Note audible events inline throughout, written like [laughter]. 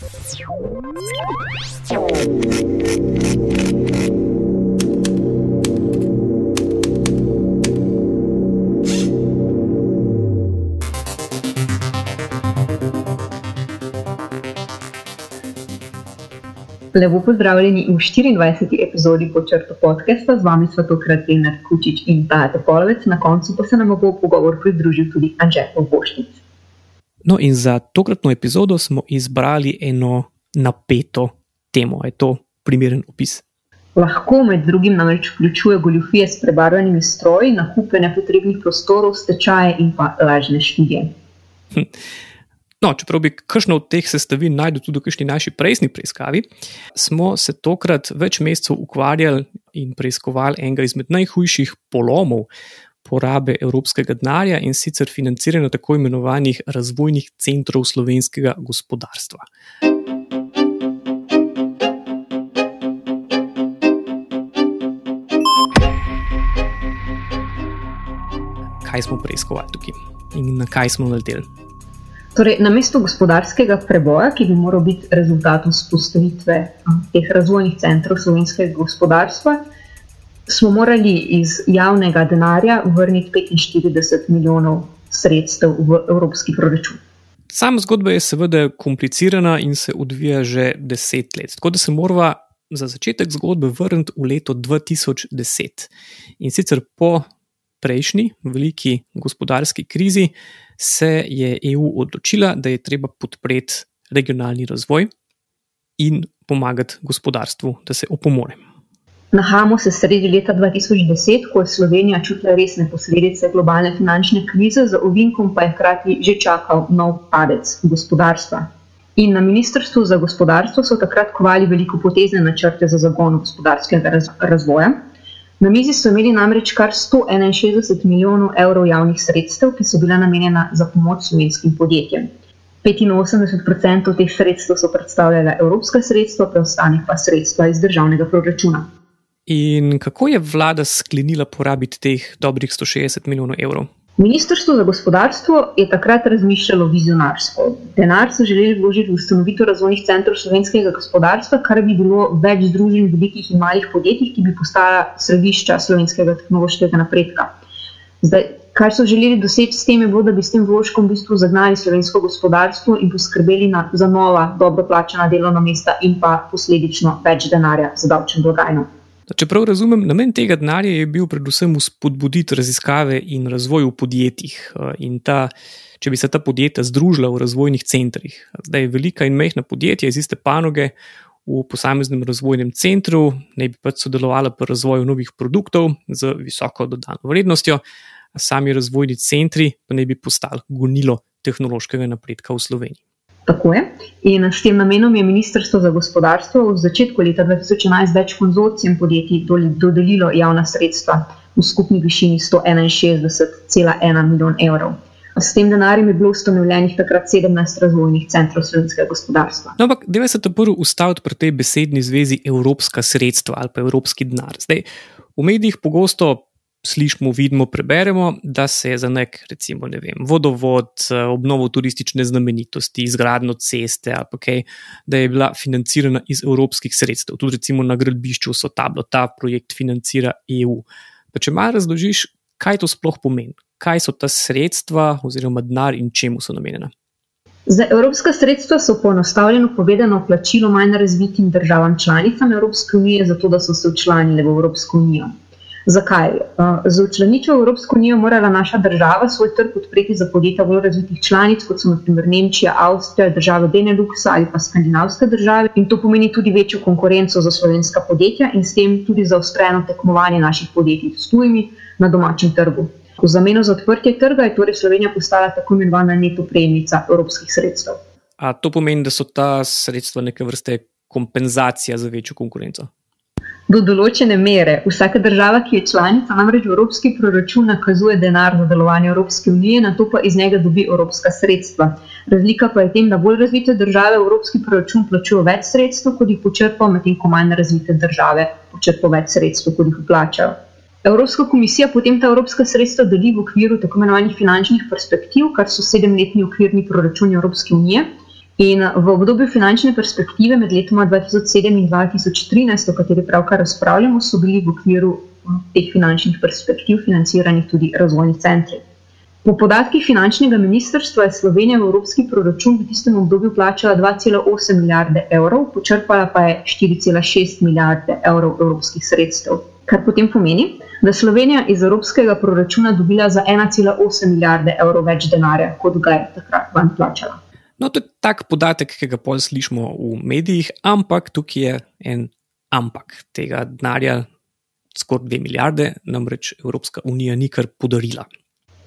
Lepo pozdravljeni v 24. epizodi počrta podcasta, z vami smo tokrat Leonard Kučič in Tate Polovec, na koncu pa se nam bo pogovor pridružil tudi Anžet Poštic. No, in za tokratno epizodo smo izbrali eno napeto temo. Je to primeren opis? Lahko med drugim namreč vključuje goljufije s prebarvanimi stroji, nakupe nepotrebnih prostorov, stečaje in pa lažne študije. Hm. No, čeprav bi kakšno od teh sestavin najdel tudi v kakšni naši prejšnji preiskavi, smo se tokrat več mesecev ukvarjali in preiskovali enega izmed najhujših polomov porabe evropskega denarja in sicer financiranja tako imenovanih razvojnih centrov slovenskega gospodarstva. Kaj smo preiskovali tukaj in na kaj smo naleteli? Torej, na mesto gospodarskega preboja, ki bi moral biti rezultatom spostavitve teh razvojnih centrov slovenskega gospodarstva, smo morali iz javnega denarja vrniti 45 milijonov sredstev v evropski proračun. Sama zgodba je seveda komplicirana in se odvija že deset let. Tako da se moramo za začetek zgodbe vrniti v leto 2010 in sicer po prejšnji veliki gospodarski krizi se je EU odločila, da je treba podpreti regionalni razvoj in pomagati gospodarstvu, da se opomore. Nahajamo se sredi leta 2010, ko je Slovenija čutila resne posledice globalne finančne krize, za ovinkom pa je hkrati že čakal nov padec gospodarstva. In na Ministrstvu za gospodarstvo so takrat kovali veliko potezne načrte za zagon gospodarskega razvoja. Na mizi so imeli namreč kar 161 milijonov evrov javnih sredstev, ki so bila namenjena za pomoč slovenskim podjetjem. 85% teh sredstev so predstavljala evropska sredstva, preostanek pa sredstva iz državnega proračuna. In kako je vlada sklenila porabiti teh dobrih 160 milijonov evrov? Ministrstvo za gospodarstvo je takrat razmišljalo vizionarsko. Denar so želeli vložiti v ustanovitev razvojnih centrov slovenskega gospodarstva, kar bi bilo več združenj velikih in malih podjetij, ki bi postala središča slovenskega tehnološkega napredka. Zdaj, kar so želeli doseči s tem, je bilo, da bi s tem vložkom v bistvu zagnali slovensko gospodarstvo in poskrbeli na, za nova, dobro plačena delovna mesta in pa posledično več denarja za davčno blagajno. Čeprav razumem, namen tega denarja je bil predvsem spodbuditi raziskave in razvoj v podjetjih. Eh, in ta, če bi se ta podjetja združila v razvojnih centrih, zdaj velika in mehna podjetja iz iste panoge v posameznem razvojnem centru, ne bi pač sodelovala pri razvoju novih produktov z visoko dodano vrednostjo, sami razvojni centri pa ne bi postali gonilo tehnološkega napredka v Sloveniji. Tako je. In s tem namenom je Ministrstvo za gospodarstvo v začetku leta 2011 več konzorcijem podjetij dodelilo javna sredstva v skupni višini 161,1 milijon evrov. S tem denarjem je bilo ustanovljenih takrat 17 razvojnih centrov slovenskega gospodarstva. No, ampak, da se to prvo ustaviti pri tej besedni zvezi evropska sredstva ali pa evropski denar. Zdaj, v medijih pogosto slišimo, vidimo, preberemo, da se je za nek, recimo, ne vem, vodovod, eh, obnovo turistične znamenitosti, izgradno ceste ali kaj, da je bila financirana iz evropskih sredstev. Tudi recimo na gradbišču so tablo, ta projekt financira EU. Pa če malo razložiš, kaj to sploh pomeni, kaj so ta sredstva oziroma denar in čemu so namenjena. Za evropska sredstva so poenostavljeno povedano plačilo manj razvitim državam članicam Evropske unije, zato da so se učlanile v Evropsko unijo. Zakaj? Z učlanitvijo v Evropsko unijo morala naša država svoj trg odpreti za podjetja bolj razvitih članic, kot so naprimer Nemčija, Avstrija, države Beneluxa ali pa skandinavske države. In to pomeni tudi večjo konkurenco za slovenska podjetja in s tem tudi za ustrajno tekmovanje naših podjetij s tujimi na domačem trgu. V zameno za odprtje trga je torej Slovenija postala tako imenovana neto prejemnica evropskih sredstev. A to pomeni, da so ta sredstva neke vrste kompenzacija za večjo konkurenco? Do določene mere. Vsaka država, ki je članica, namreč evropski proračun nakazuje denar za delovanje Evropske unije, na to pa iz njega dobi evropska sredstva. Razlika pa je v tem, da bolj razvite države evropski proračun plačujejo več sredstev, kot jih počrpajo, medtem ko manj razvite države počrpajo več sredstev, kot jih vplačajo. Evropska komisija potem ta evropska sredstva deli v okviru tako imenovanih finančnih perspektiv, kar so sedemletni okvirni proračuni Evropske unije. In v obdobju finančne perspektive med letoma 2007 in 2013, o kateri pravkar razpravljamo, so bili v okviru teh finančnih perspektiv financirani tudi razvojni centri. Po podatkih finančnega ministrstva je Slovenija v evropski proračun v tistem obdobju plačala 2,8 milijarde evrov, počrpala pa je 4,6 milijarde evrov evropskih sredstev. Kar potem pomeni, da je Slovenija iz evropskega proračuna dobila za 1,8 milijarde evrov več denarja, kot ga je takrat vam plačala. No, to je tak podatek, ki ga pol slišimo v medijih, ampak tukaj je en ampak tega denarja, skoraj 2 milijarde, namreč Evropska unija ni kar podarila.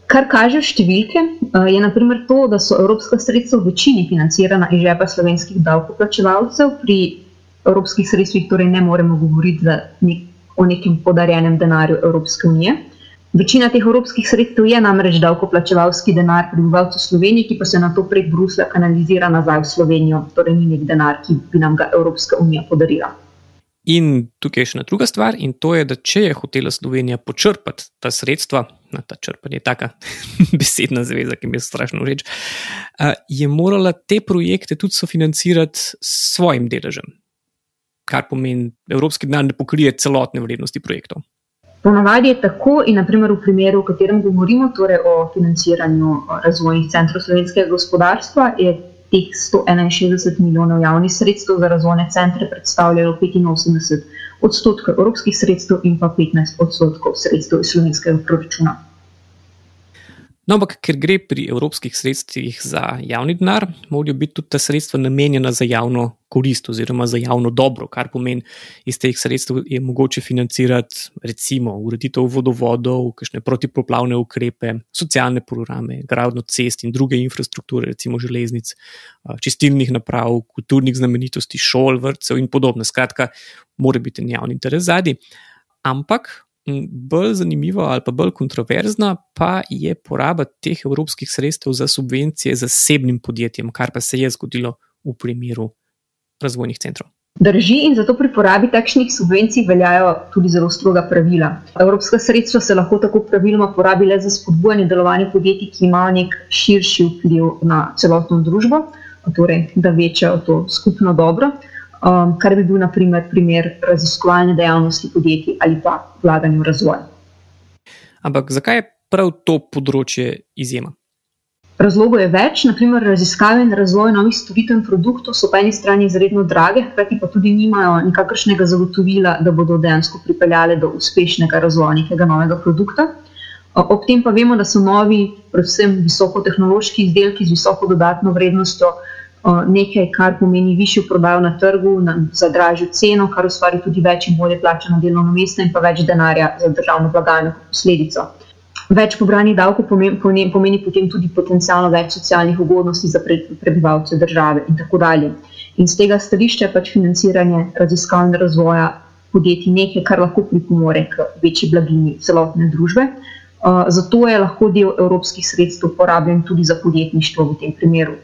Kar kaže številke, eh, je naprimer to, da so evropska sredstva v večini financirana iz žepa slovenskih davkoplačevalcev, pri evropskih sredstvih torej ne moremo govoriti nek, o nekem podarjenem denarju Evropske unije. Večina teh evropskih sredstev je namreč davkoplačevalski denar prebivalcev Slovenije, ki pa se na to prek Bruslja kanalizira nazaj v Slovenijo, torej ni nek denar, ki bi nam ga Evropska unija podarila. In tukaj je še ena druga stvar, in to je, da če je hotela Slovenija počrpati ta sredstva, na ta črpanje je taka [laughs] besedna zveza, ki mi je strašno všeč, je morala te projekte tudi sofinancirati s svojim deležem, kar pomeni, da evropski denar ne pokrije celotne vrednosti projektov. Ponavadi je tako, in naprimer v primeru, o katerem govorimo, torej o financiranju razvojnih centrov slovenskega gospodarstva, je teh 161 milijonov javnih sredstev za razvojne centre predstavljalo 85 odstotkov evropskih sredstev in pa 15 odstotkov sredstev iz slovenskega proračuna. No, ampak ker gre pri evropskih sredstvih za javni denar, morajo biti tudi ta sredstva namenjena za javno korist oziroma za javno dobro, kar pomeni, iz teh sredstev je mogoče financirati recimo ureditev vodovodov, kakšne protipoplavne ukrepe, socialne programe, gradno cest in druge infrastrukture, recimo železnic, čistilnih naprav, kulturnih znamenitosti, šol, vrtcev in podobno. Skratka, mora biti en javni interes zadnji. Ampak Bolj zanimiva ali pa bolj kontroverzna pa je poraba teh evropskih sredstev za subvencije zasebnim podjetjem, kar pa se je zgodilo v primeru razvojnih centrov. Drži in zato pri porabi takšnih subvencij veljajo tudi zelo stroga pravila. Evropska sredstva se lahko tako praviloma porabi le za spodbujanje delovanja podjetij, ki imajo nek širši vpliv na celotno družbo, torej da večajo to skupno dobro um, kar bi bil naprimer primer raziskovalne dejavnosti podjetij ali pa vlaganja v razvoj. Ampak zakaj je prav to področje izjema? Razlogov je več, naprimer raziskave in razvoj novih storitev in produktov so po eni strani izredno drage, hkrati pa tudi nimajo nikakršnega zagotovila, da bodo dejansko pripeljale do uspešnega razvoja nekega novega produkta. Ob tem pa vemo, da so novi, predvsem visokotehnološki izdelki z visoko dodatno vrednostjo, nekaj, kar pomeni višjo prodajo na trgu na, za dražjo ceno, kar ustvari tudi več in bolje plačano delovno mesto in pa več denarja za državno blagajno kot posledico. Več pobranih davkov pomeni, pomeni, potem tudi potencijalno več socialnih ugodnosti za prebivalce države in tako dalje. In z tega stališča je pač financiranje raziskav in razvoja podjetij nekaj, kar lahko pripomore k večji blagini celotne družbe. Zato je lahko del evropskih sredstev porabljen tudi za podjetništvo v tem primeru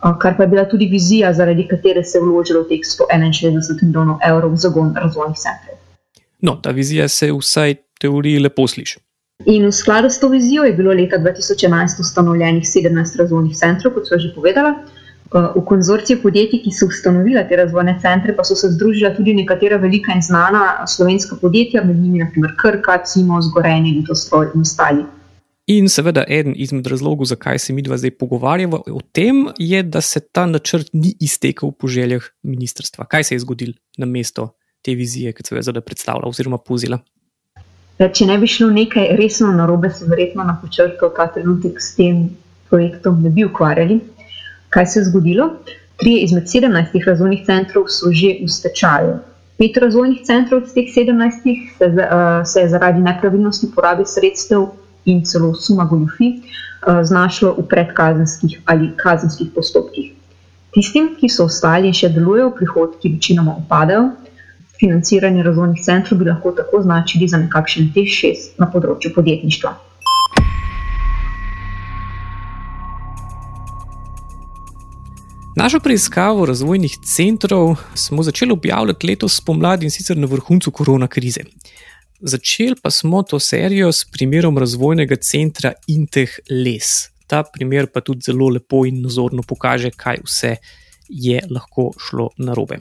kar pa je bila tudi vizija, zaradi katere se je vložilo teh 161 milijonov evrov v zagon razvojnih centrov. No, ta vizija se vsaj teoriji lepo sliši. In v skladu s to vizijo je bilo leta 2011 ustanovljenih 17 razvojnih centrov, kot so že povedala. V konzorciji podjetij, ki so ustanovila te razvojne centre, pa so se združila tudi nekatera velika in znana slovenska podjetja, med njimi naprimer Krka, Cimo, Zgorenje, Litostroj in ostali. In seveda, eden izmed razlogov, zakaj se mi dva zdaj pogovarjamo o tem, je, da se ta načrt ni iztekel po željah ministrstva. Kaj se je zgodilo na mesto te vizije, ki se je zdaj predstavljala oziroma povzela? Če ne bi šlo nekaj resno narobe, se verjetno na počrtu ta trenutek s tem projektom ne bi ukvarjali. Kaj se je zgodilo? Trije izmed 17 razvojnih centrov so že v stečaju. Pet razvojnih centrov od teh 17 se, uh, se je zaradi nepravilnosti porabe sredstev in celo suma goljufi, eh, znašlo v predkazenskih ali kazenskih postopkih. Tistim, ki so ostali in še delujejo, prihodki večinoma upadajo. Financiranje razvojnih centrov bi lahko tako značili za nekakšen T6 na področju podjetništva. Našo preiskavo razvojnih centrov smo začeli objavljati letos spomladi in sicer na vrhuncu korona krize. Začeli pa smo to serijo s primerom razvojnega centra Inteh Les. Ta primer pa tudi zelo lepo in nazorno pokaže, kaj vse je lahko šlo narobe.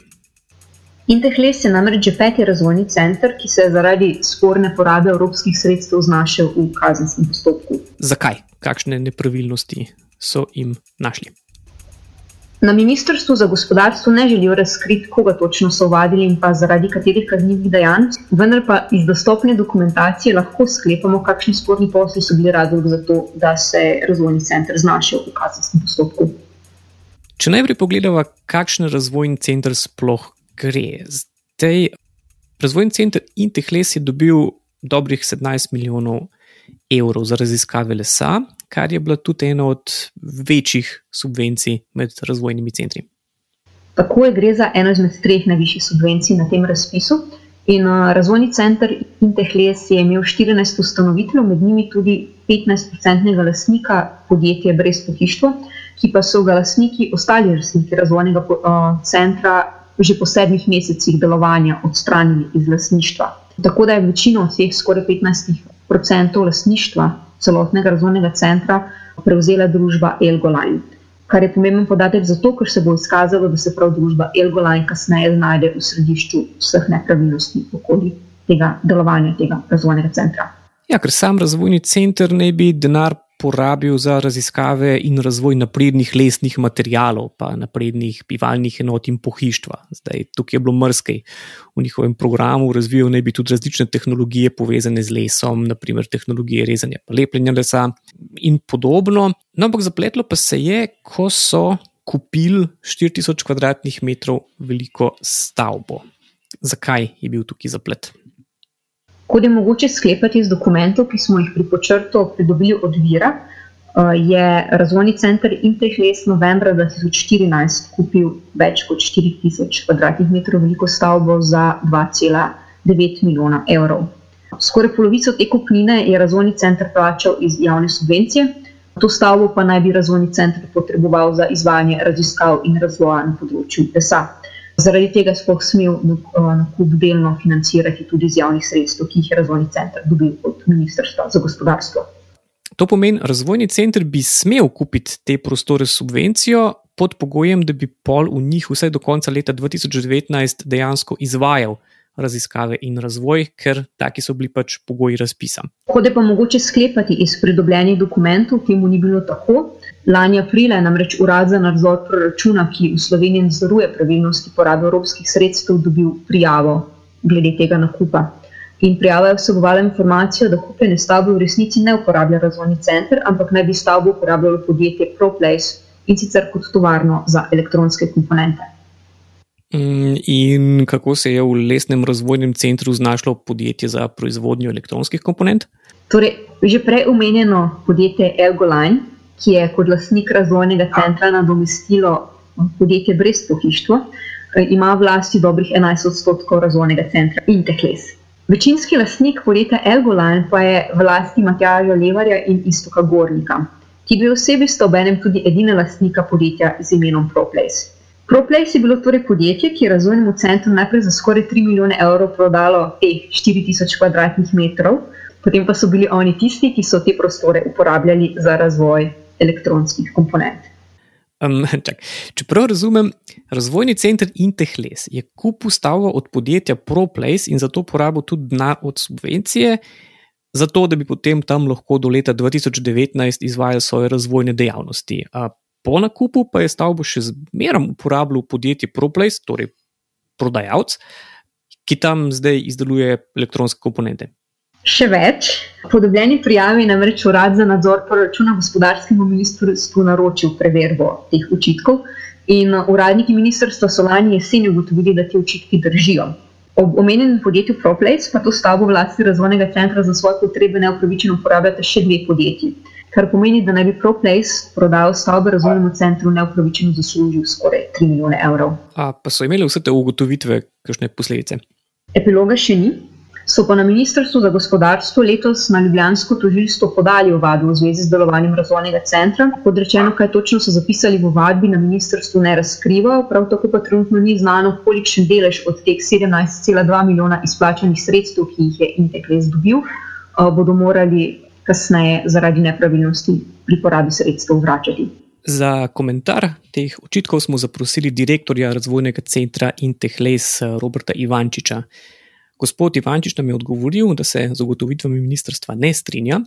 Intehles je namreč že peti razvojni center, ki se je zaradi sporne porabe evropskih sredstev znašel v kazenskem postopku. Zakaj? Kakšne nepravilnosti so jim našli? Na ministrstvu za gospodarstvo ne želijo razkriti, koga točno so vadili in pa zaradi katerih kaznjivih dejanj, vendar pa iz dostopne dokumentacije lahko sklepamo, kakšni sporni posli so bili razlog za to, da se je razvojni center znašel v kazenskem postopku. Če najprej pogledamo, kakšen razvojni center sploh gre. Zdaj, razvojni center Intehles je dobil dobrih 17 milijonov evrov za raziskave lesa, kar je bila tudi ena od večjih subvencij med razvojnimi centri. Tako je, gre za eno izmed treh najvišjih subvencij na tem razpisu. In uh, razvojni center Intehles je imel 14 ustanoviteljev, med njimi tudi 15-odstotnega lastnika podjetja Brez pohištva, ki pa so ga lastniki, ostali lastniki razvojnega uh, centra, že po sedmih mesecih delovanja odstranili iz lasništva. Tako da je večino vseh, skoraj 15% lasništva celotnega razvojnega centra prevzela družba Elgoline. Kar je pomemben podatek zato, ker se bo izkazalo, da se prav družba Elgoline kasneje znajde v središču vseh nepravilnosti okoli tega delovanja tega razvojnega centra. Ja, ker sam razvojni center ne bi denar porabil za raziskave in razvoj naprednih lesnih materijalov, pa naprednih bivalnih enot in pohištva. Zdaj, tukaj je bilo mrskej. V njihovem programu razvijajo naj bi tudi različne tehnologije povezane z lesom, naprimer tehnologije rezanja lepljenja lesa in podobno. No, ampak zapletlo pa se je, ko so kupili 4000 kvadratnih metrov veliko stavbo. Zakaj je bil tukaj zaplet? Kot je mogoče sklepati iz dokumentov, ki smo jih pri počrtu pridobili od vira, eh, je razvojni center Intehles novembra 2014 kupil več kot 4000 km2 veliko stavbo za 2,9 milijona evrov. Skoraj polovico te kupnine je razvojni center plačal iz javne subvencije, to stavbo pa naj bi razvojni center potreboval za izvajanje raziskav in razvoja na področju lesa. Zaradi tega sploh smel eh, nakup delno financirati tudi iz javnih sredstev, ki jih je razvojni center dobil od Ministrstva za gospodarstvo. To pomeni, razvojni center bi smel kupiti te prostore s subvencijo pod pogojem, da bi pol v njih vsaj do konca leta 2019 dejansko izvajal raziskave in razvoj, ker taki so bili pač pogoji razpisa. Kot je pa mogoče sklepati iz pridobljenih dokumentov, temu ni bilo tako. Lani aprila je namreč Urad za nadzor proračuna, ki v Sloveniji nadzoruje pravilnosti porabe evropskih sredstev, dobil prijavo glede tega nakupa. In prijava je vsebovala informacijo, da kupljene stavbe v resnici ne uporablja razvojni center, ampak naj bi stavbo uporabljalo podjetje ProPlace in sicer kot tovarno za elektronske komponente. Mm, in kako se je v lesnem razvojnem centru znašlo podjetje za proizvodnjo elektronskih komponent? Torej, že prej omenjeno podjetje Elgoline ki je kot lastnik razvojnega centra nadomestilo podjetje brez pohištva, eh, ima v lasti dobrih 11 odstotkov razvojnega centra Intekles. Večinski lastnik podjetja Elgoline pa je v lasti Matjaža Levarja in Istoka Gornika. Ti dve osebi sta obenem tudi edine lastnika podjetja z imenom ProPlace. ProPlace je bilo torej podjetje, ki je razvojnemu centru najprej za skoraj 3 milijone evrov prodalo teh 4000 kvadratnih metrov, potem pa so bili oni tisti, ki so te prostore uporabljali za razvoj elektronskih komponent. Um, [laughs] če prav razumem, razvojni center Intehles je kupil stavbo od podjetja ProPlace in zato porabil tudi denar od subvencije, zato da bi potem tam lahko do leta 2019 izvajal svoje razvojne dejavnosti. A po nakupu pa je stavbo še zmeraj uporabljal podjetje ProPlace, torej prodajalec, ki tam zdaj izdeluje elektronske komponente. Še več, po dobljeni prijavi je namreč urad za nadzor proračuna gospodarskemu ministrstvu naročil preverbo teh očitkov in uradniki ministrstva so lani jeseni ugotovili, da ti očitki držijo. Ob omenjenem podjetju ProPlace pa to stavbo vlasti razvojnega centra za svoje potrebe neupravičeno uporabljate še dve podjetji, kar pomeni, da naj bi ProPlace prodal stavbo razvojnemu centru neupravičeno zaslužil skoraj 3 milijone evrov. A pa so imeli vse te ugotovitve, kakšne posledice? Epiloga še ni, So pa na Ministrstvu za gospodarstvo letos na Ljubljansko tožilstvo podali ovadbo v zvezi z delovanjem razvojnega centra. Kot rečeno, kaj točno so zapisali v ovadbi, na ministrstvu ne razkrivajo, prav tako pa trenutno ni znano, kolikšen delež od teh 17,2 milijona izplačanih sredstev, ki jih je Intekles dobil, bodo morali kasneje zaradi nepravilnosti pri porabi sredstev vračati. Za komentar teh očitkov smo zaprosili direktorja razvojnega centra Intehles Roberta Ivančiča. Gospod Ivančič nam je odgovoril, da se z ugotovitvami ministrstva ne strinja.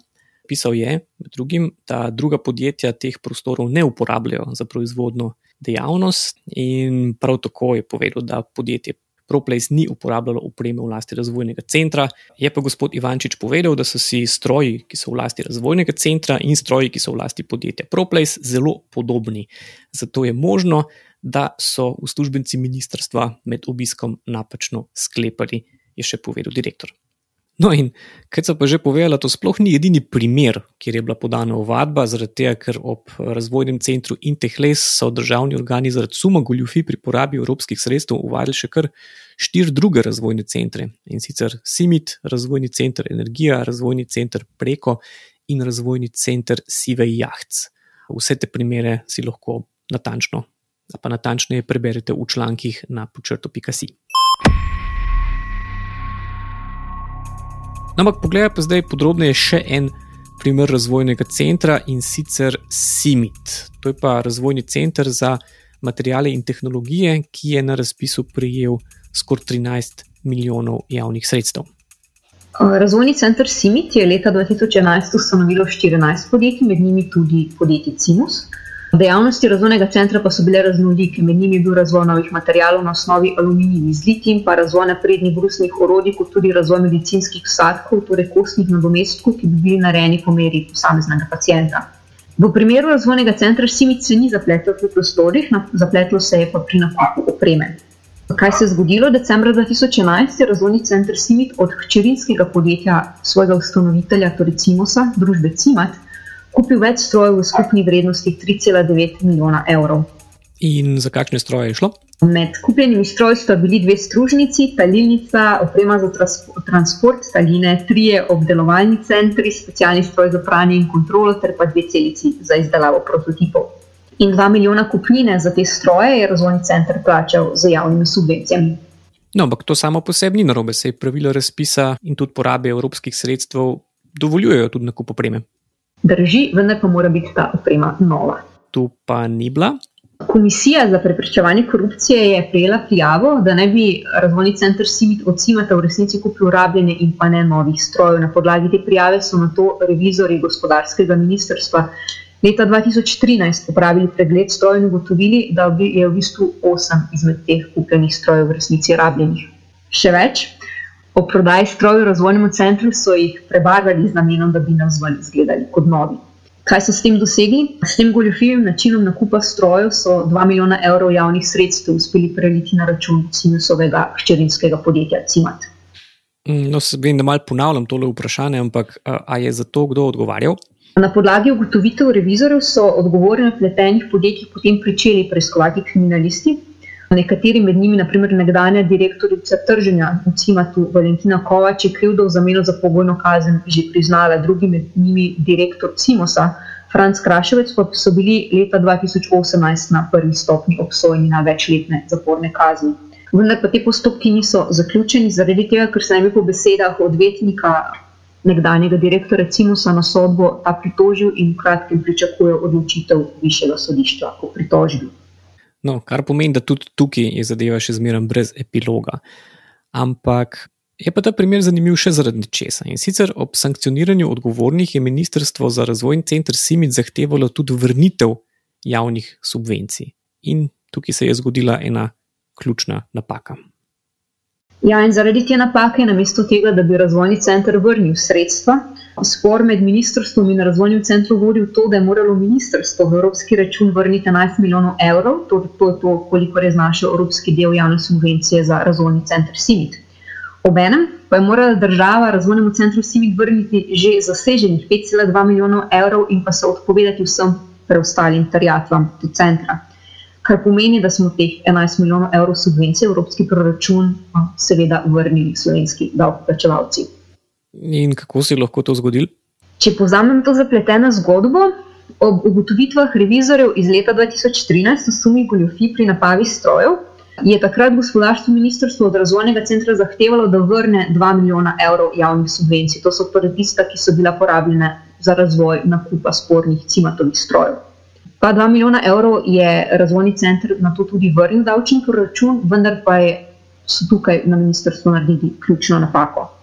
Pisal je, med drugim, da druga podjetja teh prostorov ne uporabljajo za proizvodno dejavnost, in prav tako je povedal, da podjetje ProPlace ni uporabljalo opreme v lasti razvojnega centra. Je pa gospod Ivančič povedal, da so si stroji, ki so v lasti razvojnega centra, in stroji, ki so v lasti podjetja ProPlace, zelo podobni. Zato je možno, da so uslužbenci ministrstva med obiskom napačno sklepali, je še povedal direktor. No, in kaj so pa že povedali, to sploh ni edini primer, kjer je bila podana ovadba, zaradi tega, ker ob razvojnem centru Intehles so državni organi zaradi suma goljufi pri porabi evropskih sredstev uvajali še kar štiri druge razvojne centre in sicer Simit, razvojni center Energija, razvojni center Preko in razvojni center Sive Jahc. Vse te primere si lahko natančno, pa natančneje preberete v člankih na počrto.si. ampak pogledaj pa zdaj podrobneje še en primer razvojnega centra in sicer SIMIT. To je pa razvojni center za materijale in tehnologije, ki je na razpisu prijel skoraj 13 milijonov javnih sredstev. Razvojni center SIMIT je leta 2011 ustanovilo 14 podjetij, med njimi tudi podjetje CIMUS. Dejavnosti razvojnega centra pa so bile raznolike, med njimi je bil razvoj novih materijalov na osnovi aluminija iz litin, pa razvoj naprednih brusnih orodij, kot tudi razvoj medicinskih vsadkov, torej kostnih nadomestkov, ki bi bili narejeni po meri posameznega pacijenta. V primeru razvojnega centra Simic se ni zapletel v prostorih, zapletlo se je pa pri nakupu opreme. Kaj se je zgodilo? Decembra 2011 je razvojni center Simit od hčerinskega podjetja svojega ustanovitelja, torej Cimosa, družbe Cimat, kupil več strojev v skupni vrednosti 3,9 milijona evrov. In za kakšne stroje je šlo? Med kupljenimi stroji sta bili dve stružnici, talilnica, oprema za transport, taline, trije obdelovalni centri, specialni stroj za pranje in kontrolo, ter pa dve celici za izdelavo prototipov. In dva milijona kupnine za te stroje je razvojni center plačal z javnimi subvencijami. No, ampak to samo po sebi ni narobe, se je pravilo razpisa in tudi porabe evropskih sredstev dovoljujejo tudi nakup opreme. Drži, vendar pa mora biti ta oprema nova. Tu pa ni bila. Komisija za preprečevanje korupcije je prejela prijavo, da ne bi razvojni center Simit od Simata v resnici kupil rabljene in pa ne novih strojev. Na podlagi te prijave so na to revizori gospodarskega ministrstva leta 2013 upravili pregled strojev in ugotovili, da je v bistvu osem izmed teh kupljenih strojev v resnici rabljenih. Še več, Po prodaji strojev v razvojnem centru so jih prebarvali z namenom, da bi nam zvali izgledali kot novi. Kaj so s tem dosegli? S tem goljofivim načinom nakupa strojev so 2 milijona evrov javnih sredstev uspeli preliti na račun Cimusovega hčerinskega podjetja Cimat. Mm, no, se vem, da malo ponavljam tole vprašanje, ampak a je za to kdo odgovarjal? Na podlagi ugotovitev revizorjev so odgovorni na pletenih podjetjih potem pričeli preiskovati kriminalisti, Nekateri med njimi, naprimer nekdanja direktorica trženja v Cimatu Valentina Kovač, je krivdo v zameno za pogojno kazen že priznala, drugi med njimi direktor Cimosa, Franz Kraševec, pa so bili leta 2018 na prvi stopni obsojeni na večletne zaporne kazni. Vendar pa te postopki niso zaključeni, zaradi tega, ker se naj bi po besedah odvetnika nekdanjega direktorja Cimosa na sodbo ta pritožil in v kratkem pričakuje odločitev višjega sodišča o pritožbi. No, kar pomeni, da tudi tukaj je zadeva še zmeraj brez epiloga. Ampak je pa ta primer zanimiv še zaradi česa. In sicer ob sankcioniranju odgovornih je Ministrstvo za razvoj in center Simit zahtevalo tudi vrnitev javnih subvencij. In tukaj se je zgodila ena ključna napaka. Ja, in zaradi te napake, namesto tega, da bi razvojni center vrnil sredstva, spor med ministrstvom in razvojnim centrom vodil to, da je moralo ministrstvo v evropski račun vrniti 11 milijonov evrov, to, to je to, koliko je znašel evropski del javne subvencije za razvojni center Simit. Obenem pa je morala država razvojnemu centru Simit vrniti že zaseženih 5,2 milijonov evrov in pa se odpovedati vsem preostalim terjatvam do centra kar pomeni, da smo teh 11 milijonov evrov subvencij v evropski proračun seveda vrnili slovenski davkoplačevalci. In kako se je lahko to zgodilo? Če povzamem to zapleteno zgodbo, ob ugotovitvah revizorjev iz leta 2013 o sumi goljofi pri napavi strojev, je takrat gospodarstvo ministrstvo od razvojnega centra zahtevalo, da vrne 2 milijona evrov javnih subvencij. To so torej tista, ki so bila porabljena za razvoj nakupa spornih cimatovih strojev. Pa 2 milijona evrov je razvojni center na to tudi vrnil davčni proračun, vendar pa je, so tukaj na ministrstvu naredili ključno napako.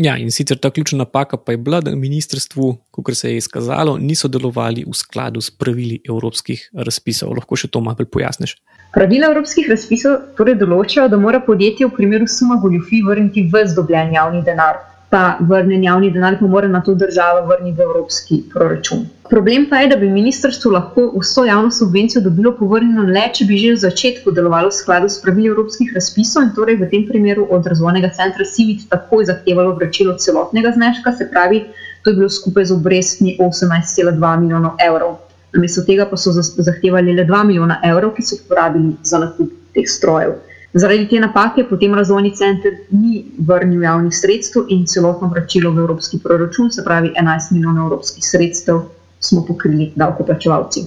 Ja, in sicer ta ključna napaka pa je bila, da na ministrstvu, kot se je izkazalo, niso delovali v skladu s pravili evropskih razpisov. Lahko še to malo pojasniš. Pravila evropskih razpisov torej določajo, da mora podjetje v primeru suma goljufi vrniti v zdobljen javni denar pa vrnen javni denar, pa mora na to država vrniti v evropski proračun. Problem pa je, da bi ministrstvo lahko vso javno subvencijo dobilo povrnjeno le, če bi že v začetku delovalo v skladu s pravili evropskih razpisov in torej v tem primeru od razvojnega centra Civit takoj zahtevalo vračilo celotnega zneska, se pravi, to je bilo skupaj z obrestmi 18,2 milijonov evrov. Namesto tega pa so zahtevali le 2 milijona evrov, ki so porabili za nakup teh strojev. Zaradi te napake potem razvojni center ni vrnil javnih sredstev in celotno vračilo v evropski proračun, se pravi 11 milijonov evropskih sredstev, smo pokrili davkoplačevalci.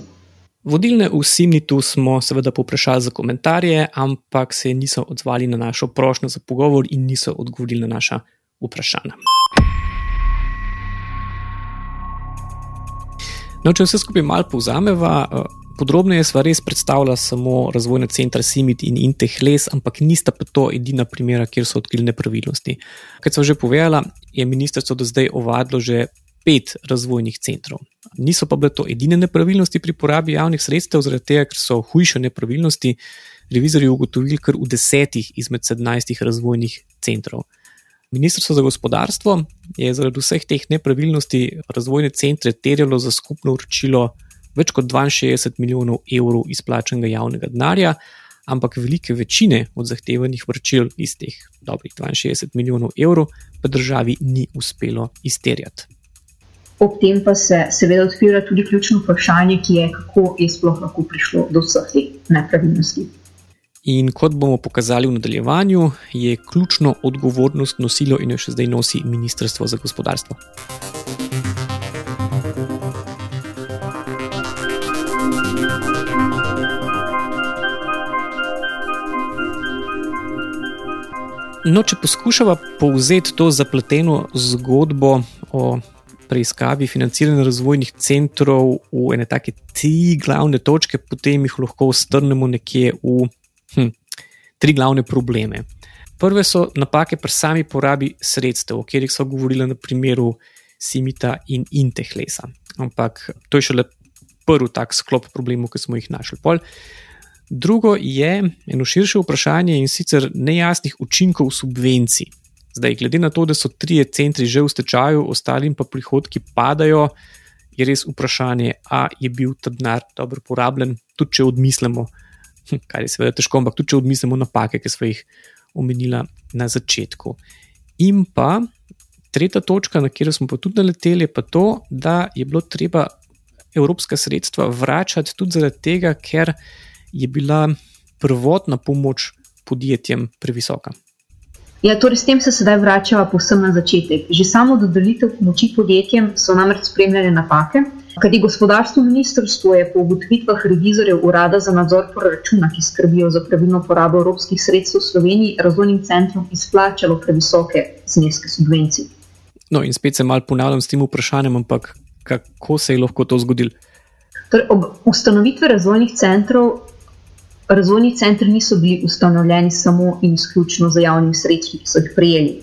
Vodilne v Simnitu smo seveda poprašali za komentarje, ampak se niso odzvali na našo prošnjo za pogovor in niso odgovorili na naša vprašanja. No, če vse skupaj malo povzameva, Podrobneje sva res predstavila samo razvojne centre Simit in Intehles, ampak nista pa to edina primera, kjer so odkrili nepravilnosti. Kot sem že povedala, je ministrstvo do zdaj ovadilo že pet razvojnih centrov. Niso pa bile to edine nepravilnosti pri porabi javnih sredstev, zaradi tega, ker so hujše nepravilnosti revizorji ugotovili kar v desetih izmed sedemnajstih razvojnih centrov. Ministrstvo za gospodarstvo je zaradi vseh teh nepravilnosti razvojne centre terjalo za skupno uročilo več kot 62 milijonov evrov izplačenega javnega denarja, ampak velike večine od zahtevanih vrčil iz teh dobrih 62 milijonov evrov pa državi ni uspelo izterjati. Ob tem pa se seveda odpira tudi ključno vprašanje, ki je, kako je sploh lahko prišlo do vseh teh nepravilnosti. In kot bomo pokazali v nadaljevanju, je ključno odgovornost nosilo in jo še zdaj nosi Ministrstvo za gospodarstvo. No, če poskušamo povzeti to zapleteno zgodbo o preiskavi financiranja razvojnih centrov v ene take tri glavne točke, potem jih lahko strnemo nekje v hm, tri glavne probleme. Prve so napake pri sami porabi sredstev, o katerih so govorili na primeru Simita in Intehlesa. Ampak to je šele prvi tak sklop problemov, ki smo jih našli. Pol. Drugo je eno širše vprašanje in sicer nejasnih učinkov subvencij. Zdaj, glede na to, da so trije centri že v stečaju, ostalim pa prihodki padajo, je res vprašanje, ali je bil ta denar dobro porabljen, tudi če odmislimo, hm, kar je seveda težko, ampak tudi če odmislimo napake, ki smo jih omenila na začetku. In pa tretja točka, na katero smo pa tudi naleteli, je pa to, da je bilo treba evropska sredstva vračati tudi zaradi tega, ker je bila prvotna pomoč podjetjem previsoka. Ja, torej s tem se sedaj vračava posebno na začetek. Že samo dodelitev pomoči podjetjem so namreč spremljale napake, kajti gospodarstvo ministrstvo je po ugotovitvah revizorjev Urada za nadzor proračuna, ki skrbijo za pravilno porabo evropskih sredstev v Sloveniji, razvojnim centrom izplačalo previsoke zneske subvencij. No, in spet se malo ponavljam s tem vprašanjem, ampak kako se je lahko to zgodilo? Torej, ob ustanovitvi razvojnih centrov razvojni centri niso bili ustanovljeni samo in izključno za javnimi sredstvi, ki so jih prejeli.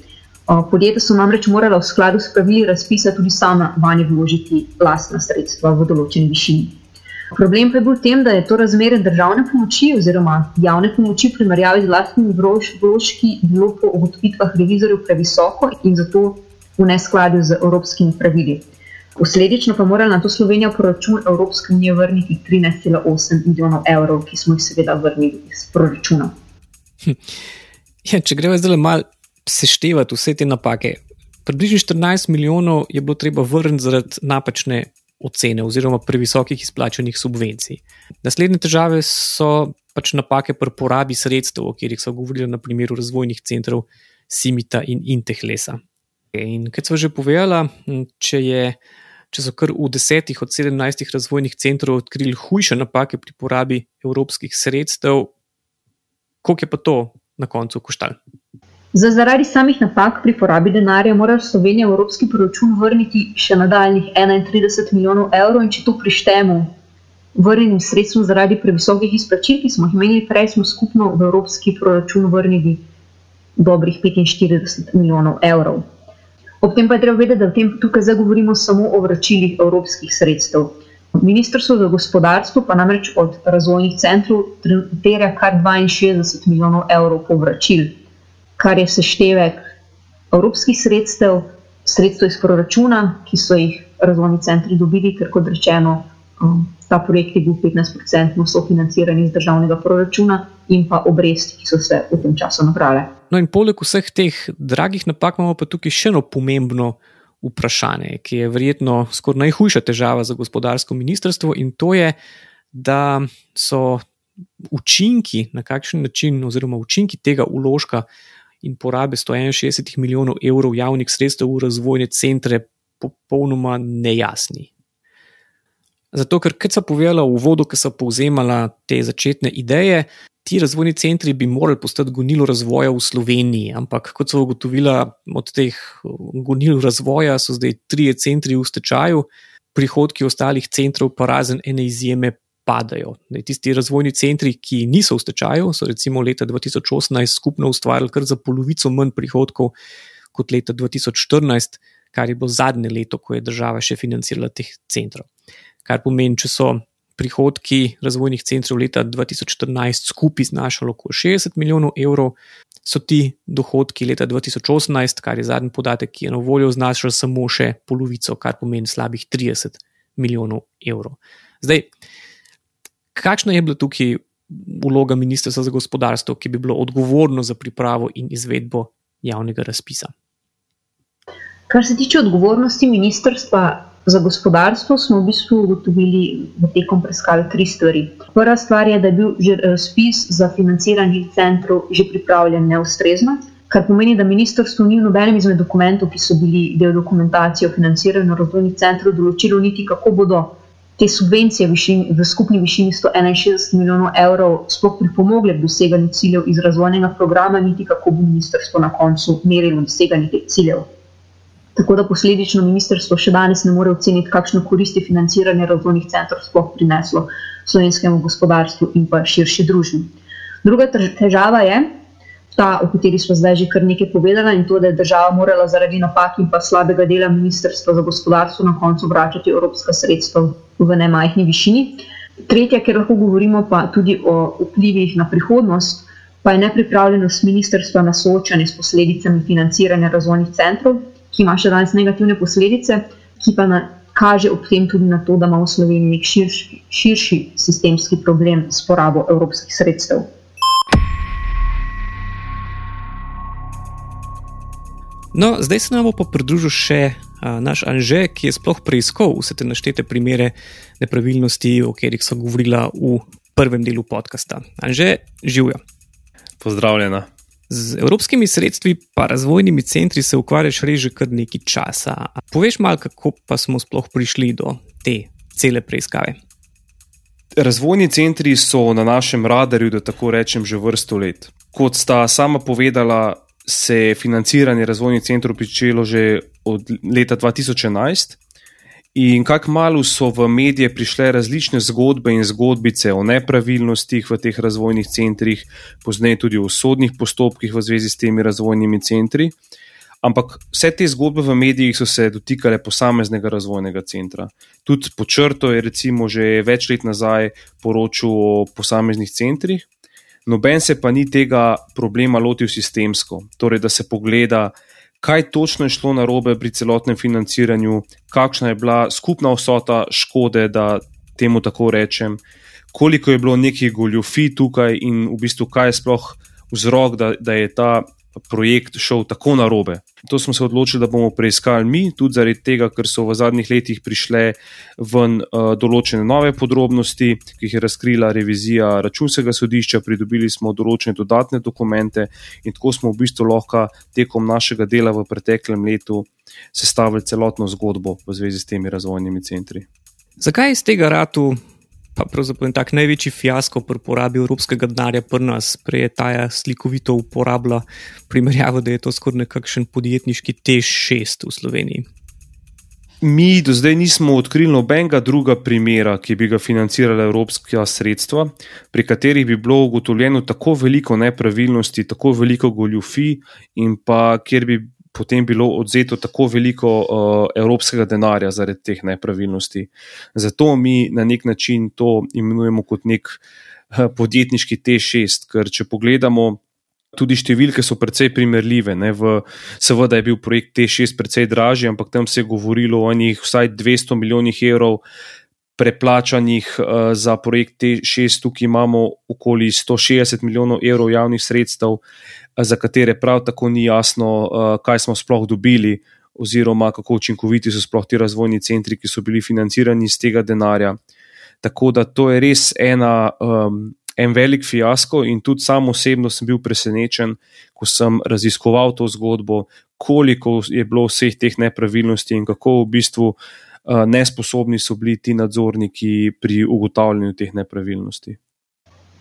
Podjetja so namreč morala v skladu s pravili razpisa tudi sama vanje vložiti lastna sredstva v določeni višini. Problem pa je bil v tem, da je to razmerje državne pomoči oziroma javne pomoči v primerjavi z lastnimi vložki bilo po ugotovitvah revizorjev previsoko in zato v neskladju z evropskimi pravili. Posledično pa mora na to Slovenija v proračun Evropske unije vrniti 13,8 milijonov evrov, ki smo jih seveda vrnili iz proračuna. Hm. Ja, če gremo zdaj malo seštevati vse te napake, približno 14 milijonov je bilo treba vrniti zaradi napačne ocene oziroma previsokih izplačenih subvencij. Naslednje težave so pač napake pri porabi sredstev, o katerih so govorili na primeru razvojnih centrov Simita in Intehlesa. In kot smo že povedali, če, je, če so kar v desetih od sedemnajstih razvojnih centrov odkrili hujše napake pri porabi evropskih sredstev, koliko je pa to na koncu koštalo? Za zaradi samih napak pri porabi denarja mora Slovenija v evropski proračun vrniti še nadaljnih 31 milijonov evrov, in če to prištemo vrnjenim sredstvom zaradi previsokih izplačil, ki smo jih imeli prej, smo skupno v evropski proračun vrnili dobrih 45 milijonov evrov. Ob tem pa je treba vedeti, da tem, tukaj zdaj govorimo samo o vračilih evropskih sredstev. Ministrstvo za gospodarstvo pa namreč od razvojnih centrov terja kar 62 milijonov evrov povračil, kar je seštevek evropskih sredstev, sredstev iz proračuna, ki so jih razvojni centri dobili, ker kot rečeno, ta projekt je bil 15% sofinanciran iz državnega proračuna in pa obresti, ki so se v tem času nabrale. No, in poleg vseh teh dragih napak imamo pa tukaj še eno pomembno vprašanje, ki je verjetno skoraj najhujša težava za gospodarsko ministrstvo, in to je, da so učinki, na kakšen način, oziroma učinki tega uložka in porabe 161 milijonov evrov javnih sredstev v razvojne centre, popolnoma nejasni. Zato, ker, kot sem povedala v uvodu, ki sem povzemala te začetne ideje, ti razvojni centri bi morali postati gonilo razvoja v Sloveniji. Ampak, kot so ugotovila od teh gonil razvoja, so zdaj trije centri v stečaju, prihodki ostalih centrov, pa razen ene izjeme, padajo. Ne, tisti razvojni centri, ki niso v stečaju, so recimo leta 2018 skupno ustvarjali kar za polovico manj prihodkov kot leta 2014, kar je bilo zadnje leto, ko je država še financirala teh centrov kar pomeni, če so prihodki razvojnih centrov leta 2014 skupaj znašali okoli 60 milijonov evrov, so ti dohodki leta 2018, kar je zadnji podatek, ki je na voljo, znašali samo še polovico, kar pomeni slabih 30 milijonov evrov. Zdaj, kakšna je bila tukaj vloga ministrstva za gospodarstvo, ki bi bilo odgovorno za pripravo in izvedbo javnega razpisa? Kar se tiče odgovornosti ministrstva, Za gospodarstvo smo v bistvu ugotovili tekom preiskave tri stvari. Prva stvar je, da je bil že razpis za financiranje centrov že pripravljen neustrezno, kar pomeni, da ministrstvo ni v nobenem izmed dokumentov, ki so bili del dokumentacije o financiranju razvojnih centrov, določilo niti kako bodo te subvencije v, višini, v skupni višini 161 milijonov evrov sploh pripomogle k doseganju ciljev iz razvojnega programa, niti kako bo ministrstvo na koncu merilo doseganje teh ciljev. Tako da posledično ministrstvo še danes ne more oceniti, kakšno koristi financiranje razvojnih centrov sploh prineslo slovenskemu gospodarstvu in pa širši družbi. Druga težava je ta, o kateri smo zdaj že kar nekaj povedali, in to, da je država morala zaradi napak in pa slabega dela ministrstva za gospodarstvo na koncu vračati evropska sredstva v nemajhni višini. Tretja, ker lahko govorimo pa tudi o vplivih na prihodnost, pa je nepripravljenost ministrstva na soočanje s posledicami financiranja razvojnih centrov ki ima še danes negativne posledice, ki pa na, kaže ob tem tudi na to, da ima v Sloveniji nek širši, širši sistemski problem s porabo evropskih sredstev. No, zdaj se nam bo pa pridružil še a, naš Anže, ki je sploh preiskal vse te naštete primere nepravilnosti, o katerih so govorila v prvem delu podcasta. Anže, živijo. Pozdravljena. Z evropskimi sredstvi pa razvojnimi centri se ukvarjaš reže kar nekaj časa. Poveš malo, kako pa smo sploh prišli do te cele preiskave? Razvojni centri so na našem radarju, da tako rečem, že vrsto let. Kot sta sama povedala, se je financiranje razvojnih centrov pričelo že od leta 2011. In kako malo so v medije prišle različne zgodbe in zgodbice o nepravilnostih v teh razvojnih centrih, pozneje tudi o sodnih postopkih v zvezi s temi razvojnimi centri. Ampak vse te zgodbe v medijih so se dotikale posameznega razvojnega centra. Tudi po črto je recimo že več let nazaj poročal o posameznih centrih, noben se pa ni tega problema lotil sistemsko, torej da se pogleda, kaj točno je šlo na robe pri celotnem financiranju, kakšna je bila skupna vsota škode, da temu tako rečem, koliko je bilo nekih goljufij tukaj in v bistvu kaj je sploh vzrok, da, da je ta projekt šel tako na robe. To smo se odločili, da bomo preiskali mi, tudi zaradi tega, ker so v zadnjih letih prišle ven uh, določene nove podrobnosti, ki jih je razkrila revizija računskega sodišča, pridobili smo določene dodatne dokumente in tako smo v bistvu lahko tekom našega dela v preteklem letu sestavili celotno zgodbo v zvezi s temi razvojnimi centri. Zakaj iz tega ratu pa pravzaprav tak največji fiasko pri porabi evropskega denarja pri nas, prej je ta slikovito uporabila primerjavo, da je to skoraj nekakšen podjetniški T6 v Sloveniji. Mi do zdaj nismo odkrili nobenega druga primera, ki bi ga financirala evropska sredstva, pri katerih bi bilo ugotovljeno tako veliko nepravilnosti, tako veliko goljufi in pa kjer bi potem bilo odzeto tako veliko uh, evropskega denarja zaradi teh nepravilnosti. Zato mi na nek način to imenujemo kot nek uh, podjetniški T6, ker če pogledamo Tudi številke so precej primerljive. V, seveda je bil projekt T6 precej dražji, ampak tam se je govorilo o njih vsaj 200 milijonih evrov preplačanih uh, za projekt T6. Tukaj imamo okoli 160 milijonov evrov javnih sredstev, uh, za katere prav tako ni jasno, uh, kaj smo sploh dobili, oziroma kako učinkoviti so sploh ti razvojni centri, ki so bili financirani iz tega denarja. Tako da to je res ena. Um, en velik fiasko, in tudi sam osebno sem bil presenečen, ko sem raziskoval to zgodbo, koliko je bilo vseh teh nepravilnosti in kako v bistvu uh, nesposobni so bili ti nadzorniki pri ugotavljanju teh nepravilnosti.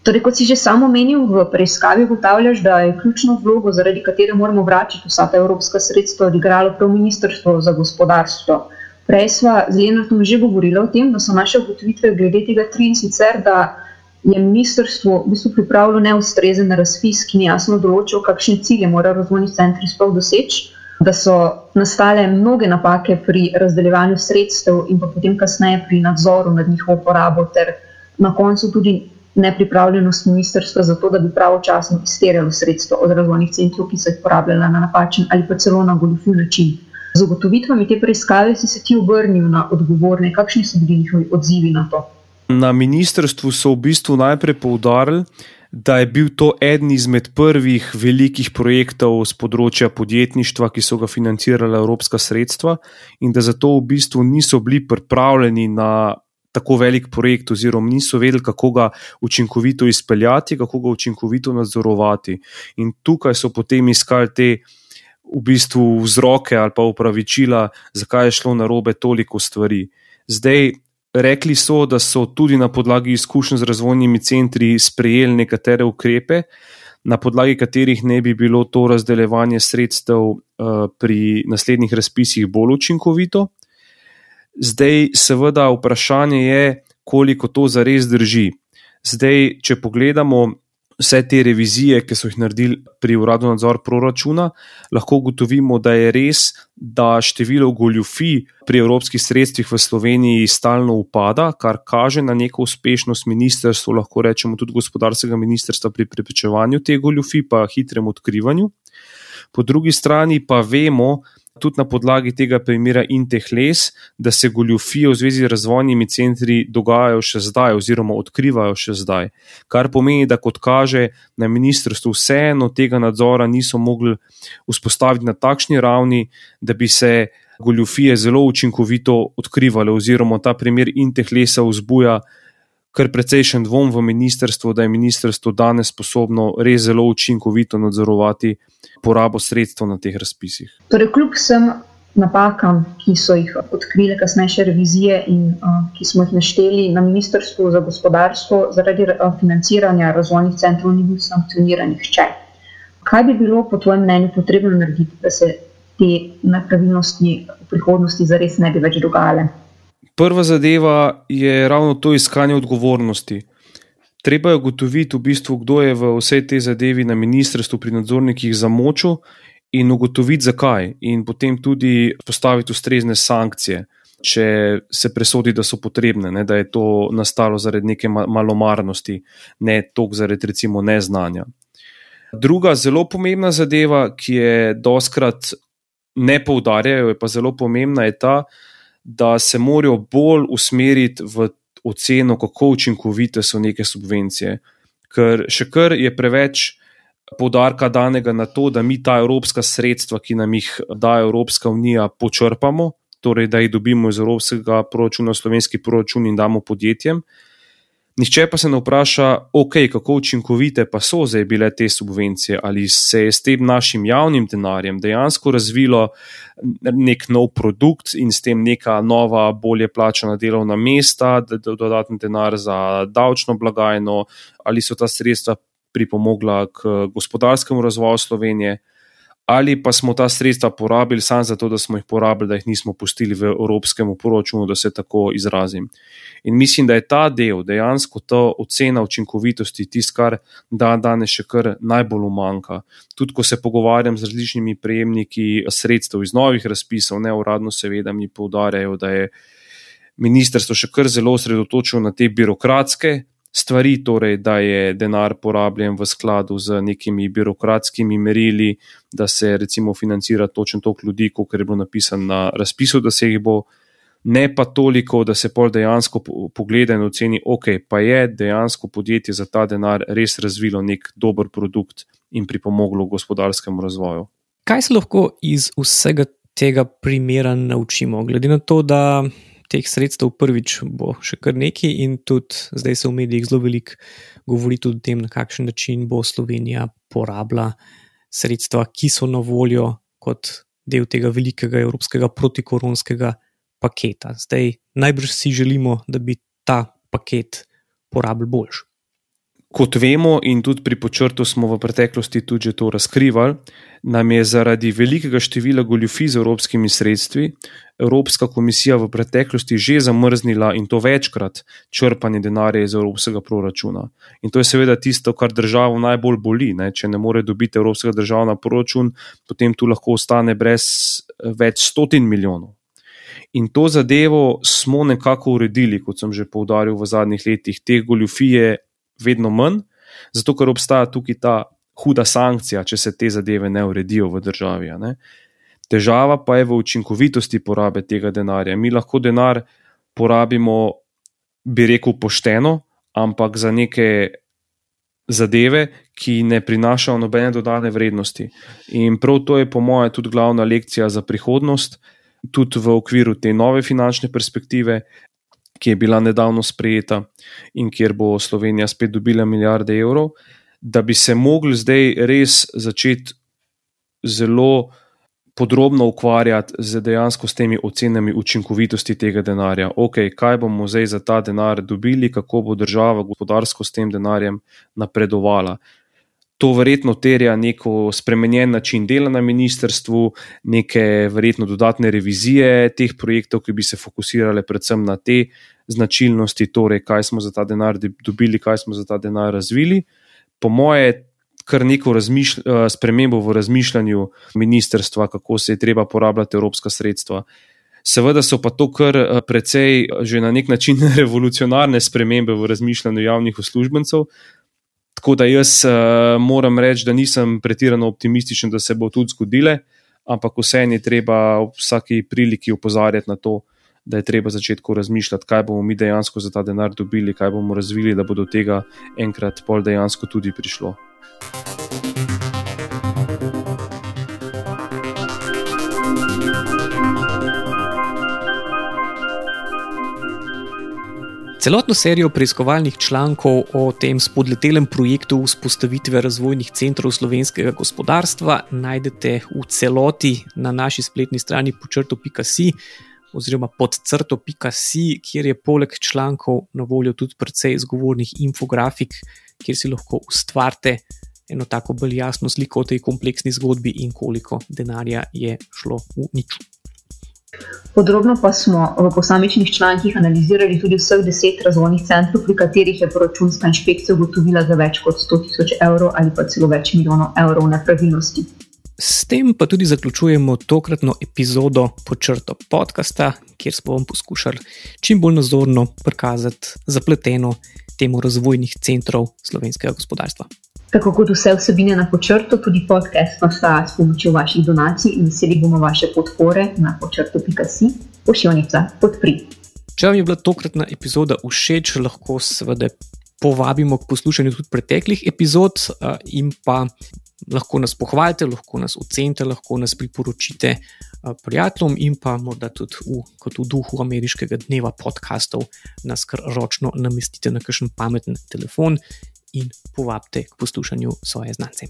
Torej, kot si že samo omenil, v preiskavi ugotavljaš, da je ključno vlogo, zaradi katere moramo vračati vsa ta evropska sredstva, odigralo prav Ministrstvo za gospodarstvo. Prej smo z Lenartom že govorili o tem, da so naše ugotovitve glede tega tri in sicer, da je ministrstvo v bistvu pripravilo neustrezen razpis, ki ni jasno določil, kakšne cilje mora razvojni center sploh doseči, da so nastale mnoge napake pri razdeljevanju sredstev in pa potem kasneje pri nadzoru nad njihovo porabo, ter na koncu tudi nepripravljenost ministrstva za to, da bi pravočasno izterjalo sredstva od razvojnih centrov, ki so jih porabljala na napačen ali pa celo na goljufiv način. Z ugotovitvami te preiskave si se ti obrnil na odgovorne, kakšni so bili njihovi odzivi na to? Na ministrstvu so v bistvu najprej poudarili, da je bil to eden izmed prvih velikih projektov z področja podjetništva, ki so ga financirala evropska sredstva, in da zato v bistvu niso bili pripravljeni na tako velik projekt, oziroma niso vedeli, kako ga učinkovito izpeljati, kako ga učinkovito nadzorovati. In tukaj so potem iskali te. V bistvu vzroke ali pa upravičila, zakaj je šlo na robe toliko stvari. Zdaj, Rekli so, da so tudi na podlagi izkušenj z razvojnimi centri sprejeli nekatere ukrepe, na podlagi katerih ne bi bilo to razdeljevanje sredstev uh, pri naslednjih razpisih bolj učinkovito. Zdaj, seveda, vprašanje je, koliko to zares drži. Zdaj, če pogledamo vse te revizije, ki so jih naredili pri uradu nadzor proračuna, lahko ugotovimo, da je res, da število goljufij pri evropskih sredstvih v Sloveniji stalno upada, kar kaže na neko uspešnost ministrstva, lahko rečemo tudi gospodarskega ministrstva pri preprečevanju teh goljufij, pa hitrem odkrivanju. Po drugi strani pa vemo, tudi na podlagi tega primera Intehles, da se goljufije v zvezi z razvojnimi centri dogajajo še zdaj, oziroma odkrivajo še zdaj. Kar pomeni, da kot kaže na ministrstvu, vseeno tega nadzora niso mogli vzpostaviti na takšni ravni, da bi se goljufije zelo učinkovito odkrivale, oziroma ta primer Intehlesa vzbuja. Kar precejšen dvom v ministrstvo, da je ministrstvo danes sposobno res zelo učinkovito nadzorovati porabo sredstev na teh razpisih. Torej, kljub vsem napakam, ki so jih odkrile kasnejše revizije in uh, ki smo jih našteli na Ministrstvu za gospodarstvo, zaradi uh, financiranja razvojnih centrov ni bil sankcioniran nihče. Kaj bi bilo po tvojem mnenju potrebno narediti, da se te nepravilnosti v prihodnosti zares ne bi več dogajale? Prva zadeva je ravno to iskanje odgovornosti. Treba je ugotoviti, v bistvu, kdo je v vsej tej zadevi na ministrstvu pri nadzornikih zamočil in ugotoviti, zakaj, in potem tudi postaviti ustrezne sankcije, če se presodi, da so potrebne, ne, da je to nastalo zaradi neke malomarnosti, ne toliko zaradi recimo neznanja. Druga zelo pomembna zadeva, ki je doskrat ne poudarjajo, je pa zelo pomembna, je ta, da se morajo bolj usmeriti v oceno, kako učinkovite so neke subvencije. Ker še kar je preveč podarka danega na to, da mi ta evropska sredstva, ki nam jih daje Evropska unija, počrpamo, torej da jih dobimo iz evropskega proračuna, slovenski proračun in damo podjetjem. Nihče pa se ne vpraša, ok, kako učinkovite pa so zdaj bile te subvencije, ali se je s tem našim javnim denarjem dejansko razvilo nek nov produkt in s tem neka nova, bolje plačana delovna mesta, dodatni denar za davčno blagajno, ali so ta sredstva pripomogla k gospodarskemu razvoju Slovenije, ali pa smo ta sredstva porabili samo zato, da smo jih porabili, da jih nismo pustili v evropskem poročunu, da se tako izrazim. In mislim, da je ta del dejansko ta ocena učinkovitosti tisto, kar dan danes še kar najbolj umanka. Tudi ko se pogovarjam z različnimi prejemniki sredstev iz novih razpisov, ne uradno, seveda mi poudarjajo, da je ministrstvo še kar zelo osredotočeno na te birokratske stvari, torej da je denar porabljen v skladu z nekimi birokratskimi merili, da se recimo financira točno toliko ljudi, kot je bilo napisano na razpisu, da se jih bo, ne pa toliko, da se pol dejansko pogleda in oceni, ok, pa je dejansko podjetje za ta denar res razvilo nek dober produkt in pripomoglo gospodarskemu razvoju. Kaj se lahko iz vsega tega primera naučimo, glede na to, da teh sredstev prvič bo še kar nekaj, in tudi zdaj se v medijih zelo veliko govori tudi o tem, na kakšen način bo Slovenija porabila sredstva, ki so na voljo kot del tega velikega evropskega protikoronskega paketa. Zdaj najbrž si želimo, da bi ta paket porabili boljši. Kot vemo, in tudi pri počrtu smo v preteklosti tudi to razkrivali, nam je zaradi velikega števila goljufij z evropskimi sredstvi Evropska komisija v preteklosti že zamrznila in to večkrat črpanje denarja iz evropskega proračuna. In to je seveda tisto, kar državo najbolj boli. Ne? Če ne more dobiti evropskega državna proračun, potem tu lahko ostane brez več stotin milijonov. In to zadevo smo nekako uredili, kot sem že povdaril v zadnjih letih, te goljufije vedno manj, zato ker obstaja tukaj ta huda sankcija, če se te zadeve ne uredijo v državi. Ne. Težava pa je v učinkovitosti porabe tega denarja. Mi lahko denar porabimo, bi rekel, pošteno, ampak za neke zadeve, ki ne prinašajo nobene dodane vrednosti. In prav to je, po mojem, tudi glavna lekcija za prihodnost, tudi v okviru te nove finančne perspektive, ki je bila nedavno sprejeta in kjer bo Slovenija spet dobila milijarde evrov, da bi se mogli zdaj res začeti zelo podrobno ukvarjati z dejansko s temi ocenami učinkovitosti tega denarja. Ok, kaj bomo zdaj za ta denar dobili, kako bo država gospodarsko s tem denarjem napredovala. To verjetno terja neko spremenjen način dela na ministrstvu, neke verjetno dodatne revizije teh projektov, ki bi se fokusirale predvsem na te značilnosti, torej kaj smo za ta denar dobili, kaj smo za ta denar razvili. Po moje, kar neko eh, spremembo v razmišljanju ministrstva, kako se je treba porabljati evropska sredstva. Seveda so pa to kar eh, precej že na nek način [laughs] revolucionarne spremembe v razmišljanju javnih uslužbencev. Tako da jaz uh, moram reči, da nisem pretirano optimističen, da se bo tudi zgodile, ampak vseeno je treba v vsaki priliki upozarjati na to, da je treba začeti razmišljati, kaj bomo mi dejansko za ta denar dobili, kaj bomo razvili, da bo do tega enkrat pol dejansko tudi prišlo. Celotno serijo preiskovalnih člankov o tem spodletelem projektu vzpostavitve razvojnih centrov slovenskega gospodarstva najdete v celoti na naši spletni strani počrto.si oziroma podcrto.si, kjer je poleg člankov na voljo tudi precej zgovornih infografik, kjer si lahko ustvarite eno tako bolj jasno sliko o tej kompleksni zgodbi in koliko denarja je šlo v nič. Podrobno pa smo v posamičnih člankih analizirali tudi vseh deset razvojnih centrov, pri katerih je proračunska inšpekcija ugotovila za več kot 100 tisoč evrov ali pa celo več milijonov evrov nepravilnosti. S tem pa tudi zaključujemo tokratno epizodo počrto podcasta, kjer smo vam poskušali čim bolj nazorno prikazati zapleteno temo razvojnih centrov slovenskega gospodarstva. Tako kot vse vsebine na počrtu, tudi podcast nastaja s pomočjo vaših donacij in veseli bomo vaše podpore na počrtu.si, pošiljnica podpri. Če vam je bila tokratna epizoda všeč, lahko seveda povabimo k poslušanju tudi preteklih epizod in pa lahko nas pohvalite, lahko nas ocenite, lahko nas priporočite prijateljem in pa morda tudi v, kot v duhu ameriškega dneva podkastov nas kar ročno namestite na kakšen pameten telefon in povabite k poslušanju svoje znance.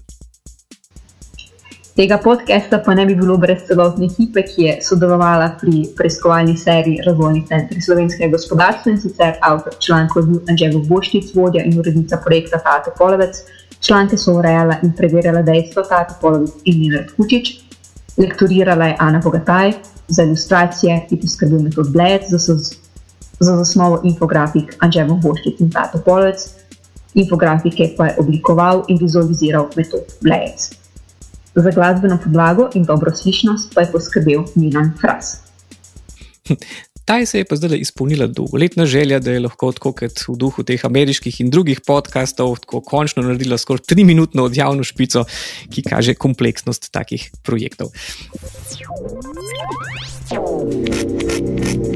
Tega podcasta pa ne bi bilo brez celotne ekipe, ki je sodelovala pri preiskovalni seriji Razvojni center slovenskega gospodarstva in sicer avtor člankov Anželo Boštic, vodja in urednica projekta Tato Polovec, Članke so urejala in preverjala dejstva Tata Polovic in Nina Kučič, lektorirala je Ana Bogataj, za ilustracije je poskrbel metod Bled, za, za zasnovo infografik Anžemo Boščic in Tato Polovic, infografike pa je oblikoval in vizualiziral metod Bled. Za glasbeno podlago in dobro slišnost pa je poskrbel Milan Fras. [laughs] Ta se je pa zdaj izpolnila dolgoletna želja, da je lahko tako kot v duhu teh ameriških in drugih podkastov tako končno naredila skoraj tri minutno odjavno špico, ki kaže kompleksnost takih projektov. You.